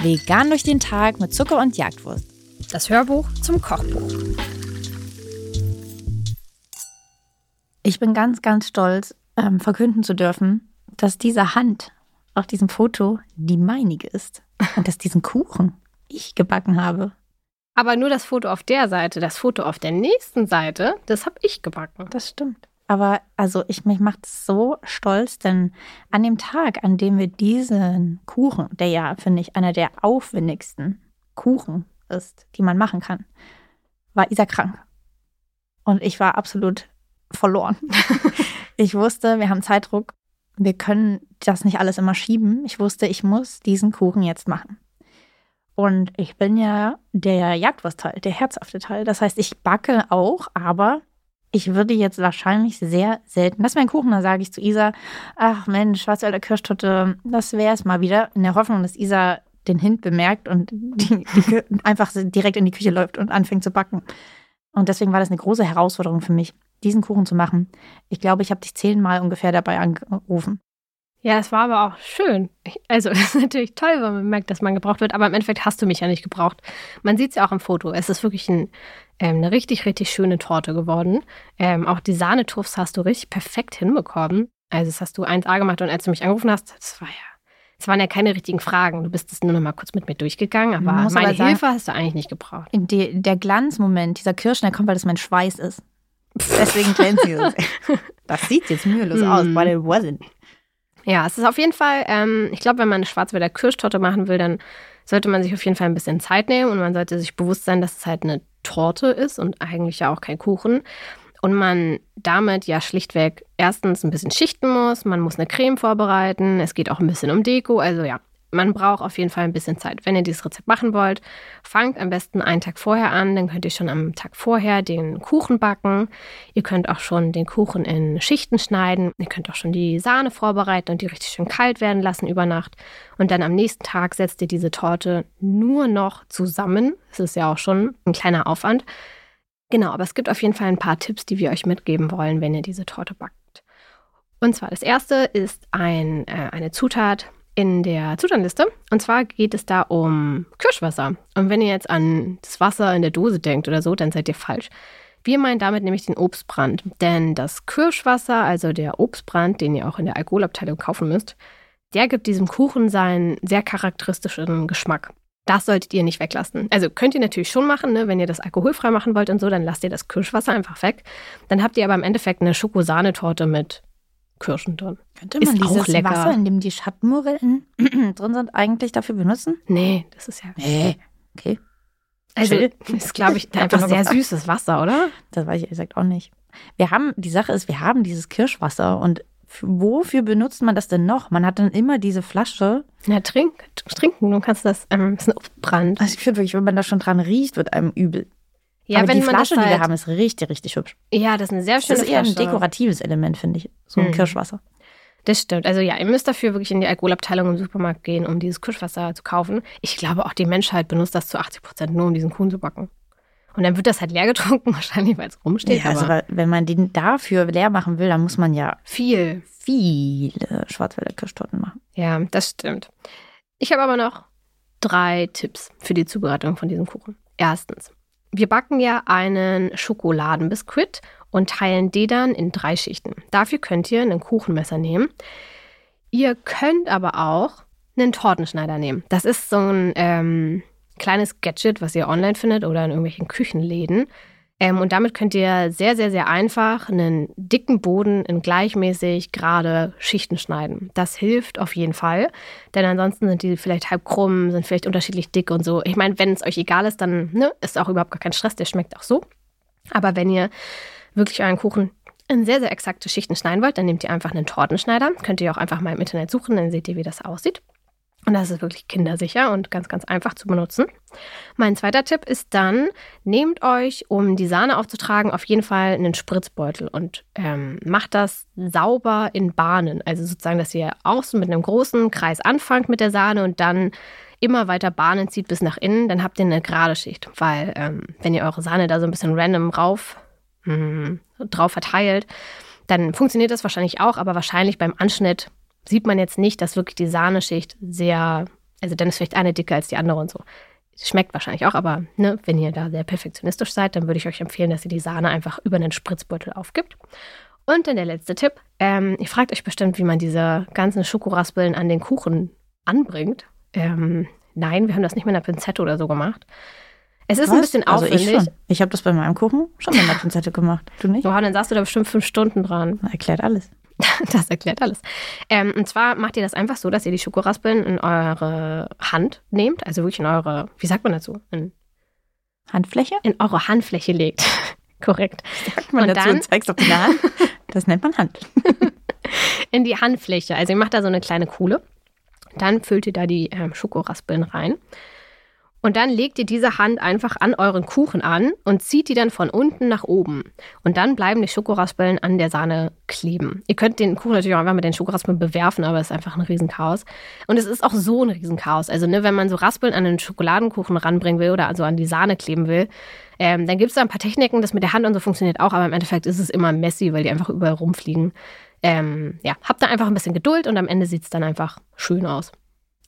Vegan durch den Tag mit Zucker und Jagdwurst. Das Hörbuch zum Kochbuch. Ich bin ganz, ganz stolz, ähm, verkünden zu dürfen, dass diese Hand auf diesem Foto die meinige ist und dass diesen Kuchen ich gebacken habe. Aber nur das Foto auf der Seite, das Foto auf der nächsten Seite, das habe ich gebacken. Das stimmt. Aber also ich mich macht so stolz, denn an dem Tag, an dem wir diesen Kuchen, der ja finde ich einer der aufwendigsten Kuchen ist, die man machen kann, war Isa krank. Und ich war absolut verloren. ich wusste, wir haben Zeitdruck, wir können das nicht alles immer schieben. Ich wusste, ich muss diesen Kuchen jetzt machen. Und ich bin ja der Jagdwurstteil, der herzhafte Teil. Das heißt, ich backe auch, aber ich würde jetzt wahrscheinlich sehr selten, das wäre ein Kuchen, da sage ich zu Isa, ach Mensch, Schwarzwälder Kirschtorte, das wäre es mal wieder, in der Hoffnung, dass Isa den Hint bemerkt und die, die einfach direkt in die Küche läuft und anfängt zu backen. Und deswegen war das eine große Herausforderung für mich, diesen Kuchen zu machen. Ich glaube, ich habe dich zehnmal ungefähr dabei angerufen. Ja, es war aber auch schön. Also, es ist natürlich toll, wenn man merkt, dass man gebraucht wird, aber im Endeffekt hast du mich ja nicht gebraucht. Man sieht es ja auch im Foto. Es ist wirklich ein, ähm, eine richtig, richtig schöne Torte geworden. Ähm, auch die Sahnetuffs hast du richtig perfekt hinbekommen. Also, das hast du 1A gemacht und als du mich angerufen hast, das war ja es waren ja keine richtigen Fragen. Du bist es nur noch mal kurz mit mir durchgegangen, aber meine aber sagen, Hilfe hast du eigentlich nicht gebraucht. Die, der Glanzmoment dieser Kirschen, der kommt, weil das mein Schweiß ist. Deswegen glänzt sie so. Das sieht jetzt mühelos aus, but it wasn't. Ja, es ist auf jeden Fall, ähm, ich glaube, wenn man eine Schwarzwälder Kirschtorte machen will, dann sollte man sich auf jeden Fall ein bisschen Zeit nehmen und man sollte sich bewusst sein, dass es halt eine Torte ist und eigentlich ja auch kein Kuchen. Und man damit ja schlichtweg erstens ein bisschen schichten muss, man muss eine Creme vorbereiten, es geht auch ein bisschen um Deko, also ja, man braucht auf jeden Fall ein bisschen Zeit. Wenn ihr dieses Rezept machen wollt, fangt am besten einen Tag vorher an. Dann könnt ihr schon am Tag vorher den Kuchen backen. Ihr könnt auch schon den Kuchen in Schichten schneiden. Ihr könnt auch schon die Sahne vorbereiten und die richtig schön kalt werden lassen über Nacht. Und dann am nächsten Tag setzt ihr diese Torte nur noch zusammen. Das ist ja auch schon ein kleiner Aufwand. Genau, aber es gibt auf jeden Fall ein paar Tipps, die wir euch mitgeben wollen, wenn ihr diese Torte backt. Und zwar das erste ist ein, äh, eine Zutat, in der Zutatenliste. Und zwar geht es da um Kirschwasser. Und wenn ihr jetzt an das Wasser in der Dose denkt oder so, dann seid ihr falsch. Wir meinen damit nämlich den Obstbrand. Denn das Kirschwasser, also der Obstbrand, den ihr auch in der Alkoholabteilung kaufen müsst, der gibt diesem Kuchen seinen sehr charakteristischen Geschmack. Das solltet ihr nicht weglassen. Also könnt ihr natürlich schon machen, ne? wenn ihr das alkoholfrei machen wollt und so, dann lasst ihr das Kirschwasser einfach weg. Dann habt ihr aber im Endeffekt eine Schokosahnetorte mit Kirschen drin. Könnte man ist dieses auch lecker. Wasser, in dem die Schattenmurren drin sind, eigentlich dafür benutzen? Nee, das ist ja. Nee. Okay. Also, das ist, glaube ich, einfach sehr süßes Wasser, oder? Das weiß ich ehrlich gesagt auch nicht. Wir haben, die Sache ist, wir haben dieses Kirschwasser und wofür benutzt man das denn noch? Man hat dann immer diese Flasche. Ja, trink, trinken, du kannst das, ähm, das ist ein Brand. Also ich finde wirklich, wenn man da schon dran riecht, wird einem übel. Ja, Aber die Flasche, halt, die wir halt haben, ist richtig, richtig hübsch. Ja, das ist eine sehr schöne Flasche. Das ist eher ein dekoratives Element, finde ich. So ein hm. Kirschwasser. Das stimmt. Also ja, ihr müsst dafür wirklich in die Alkoholabteilung im Supermarkt gehen, um dieses Kirschwasser zu kaufen. Ich glaube, auch die Menschheit benutzt das zu 80 Prozent nur, um diesen Kuchen zu backen. Und dann wird das halt leer getrunken, wahrscheinlich, weil es rumsteht. Ja, also wenn man den dafür leer machen will, dann muss man ja viel, viele Schwarzwälder Kirschtorten machen. Ja, das stimmt. Ich habe aber noch drei Tipps für die Zubereitung von diesem Kuchen. Erstens, wir backen ja einen Schokoladenbiskuit und teilen den dann in drei Schichten. Dafür könnt ihr ein Kuchenmesser nehmen. Ihr könnt aber auch einen Tortenschneider nehmen. Das ist so ein ähm, kleines Gadget, was ihr online findet oder in irgendwelchen Küchenläden. Ähm, und damit könnt ihr sehr, sehr, sehr einfach einen dicken Boden in gleichmäßig gerade Schichten schneiden. Das hilft auf jeden Fall, denn ansonsten sind die vielleicht halb krumm, sind vielleicht unterschiedlich dick und so. Ich meine, wenn es euch egal ist, dann ne, ist auch überhaupt gar kein Stress, der schmeckt auch so. Aber wenn ihr wirklich euren Kuchen in sehr, sehr exakte Schichten schneiden wollt, dann nehmt ihr einfach einen Tortenschneider. Könnt ihr auch einfach mal im Internet suchen, dann seht ihr, wie das aussieht. Und das ist wirklich kindersicher und ganz, ganz einfach zu benutzen. Mein zweiter Tipp ist dann, nehmt euch, um die Sahne aufzutragen, auf jeden Fall einen Spritzbeutel und ähm, macht das sauber in Bahnen. Also sozusagen, dass ihr außen mit einem großen Kreis anfangt mit der Sahne und dann immer weiter Bahnen zieht bis nach innen, dann habt ihr eine gerade Schicht. Weil ähm, wenn ihr eure Sahne da so ein bisschen random rauf, mh, drauf verteilt, dann funktioniert das wahrscheinlich auch, aber wahrscheinlich beim Anschnitt sieht man jetzt nicht, dass wirklich die Sahneschicht sehr, also dann ist vielleicht eine dicker als die andere und so. Schmeckt wahrscheinlich auch, aber ne, wenn ihr da sehr perfektionistisch seid, dann würde ich euch empfehlen, dass ihr die Sahne einfach über einen Spritzbeutel aufgibt. Und dann der letzte Tipp. Ähm, ihr fragt euch bestimmt, wie man diese ganzen Schokoraspeln an den Kuchen anbringt. Ähm, nein, wir haben das nicht mit einer Pinzette oder so gemacht. Es ist Was? ein bisschen aufwendig. Also ich schon. Ich habe das bei meinem Kuchen schon mit einer Pinzette gemacht. Du nicht? Boah, dann saßt du da bestimmt fünf Stunden dran. Erklärt alles. das erklärt alles. Ähm, und zwar macht ihr das einfach so, dass ihr die Schokoraspeln in eure Hand nehmt, also wirklich in eure, wie sagt man dazu? In Handfläche? In eure Handfläche legt. Korrekt. Sagt man und dazu dann, und zeigst auf die Hand? Das nennt man Hand. in die Handfläche. Also ihr macht da so eine kleine Kuhle. Dann füllt ihr da die ähm, Schokoraspeln rein. Und dann legt ihr diese Hand einfach an euren Kuchen an und zieht die dann von unten nach oben. Und dann bleiben die Schokoraspeln an der Sahne kleben. Ihr könnt den Kuchen natürlich auch einfach mit den Schokoraspeln bewerfen, aber es ist einfach ein Riesenchaos. Und es ist auch so ein Riesenchaos. Also, ne, wenn man so Raspeln an den Schokoladenkuchen ranbringen will oder also an die Sahne kleben will, ähm, dann gibt es da ein paar Techniken, das mit der Hand und so funktioniert auch, aber im Endeffekt ist es immer messy, weil die einfach überall rumfliegen. Ähm, ja, habt da einfach ein bisschen Geduld und am Ende sieht es dann einfach schön aus.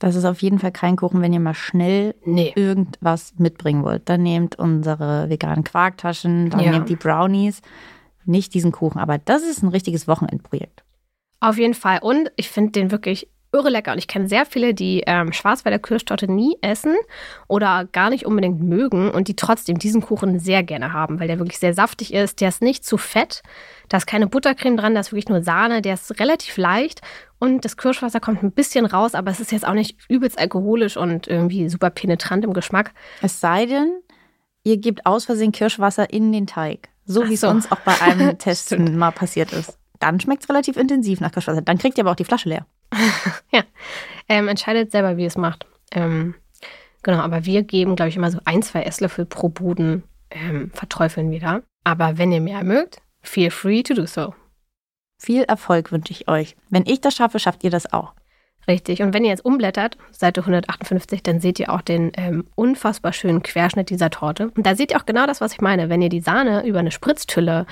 Das ist auf jeden Fall kein Kuchen, wenn ihr mal schnell nee. irgendwas mitbringen wollt. Dann nehmt unsere veganen Quarktaschen, dann ja. nehmt die Brownies. Nicht diesen Kuchen, aber das ist ein richtiges Wochenendprojekt. Auf jeden Fall. Und ich finde den wirklich irre lecker. Und ich kenne sehr viele, die ähm, Schwarzwälder Kirschtorte nie essen oder gar nicht unbedingt mögen und die trotzdem diesen Kuchen sehr gerne haben, weil der wirklich sehr saftig ist. Der ist nicht zu fett. Da ist keine Buttercreme dran, da ist wirklich nur Sahne. Der ist relativ leicht und das Kirschwasser kommt ein bisschen raus, aber es ist jetzt auch nicht übelst alkoholisch und irgendwie super penetrant im Geschmack. Es sei denn, ihr gebt aus Versehen Kirschwasser in den Teig. So wie es uns auch bei einem Testen mal passiert ist. Dann schmeckt es relativ intensiv nach Kirschwasser. Dann kriegt ihr aber auch die Flasche leer. ja, ähm, entscheidet selber, wie es macht. Ähm, genau, aber wir geben, glaube ich, immer so ein, zwei Esslöffel pro Boden ähm, verträufeln wir da. Aber wenn ihr mehr mögt, feel free to do so. Viel Erfolg wünsche ich euch. Wenn ich das schaffe, schafft ihr das auch. Richtig. Und wenn ihr jetzt umblättert, Seite 158, dann seht ihr auch den ähm, unfassbar schönen Querschnitt dieser Torte. Und da seht ihr auch genau das, was ich meine. Wenn ihr die Sahne über eine Spritztülle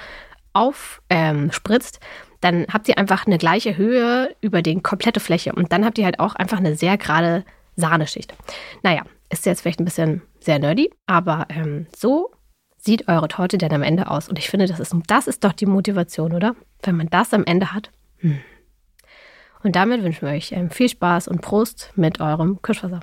aufspritzt, ähm, dann habt ihr einfach eine gleiche Höhe über die komplette Fläche. Und dann habt ihr halt auch einfach eine sehr gerade Sahneschicht. Naja, ist jetzt vielleicht ein bisschen sehr nerdy, aber ähm, so sieht eure Torte denn am Ende aus. Und ich finde, das ist, das ist doch die Motivation, oder? Wenn man das am Ende hat. Hm. Und damit wünschen wir euch ähm, viel Spaß und Prost mit eurem Kirschwasser.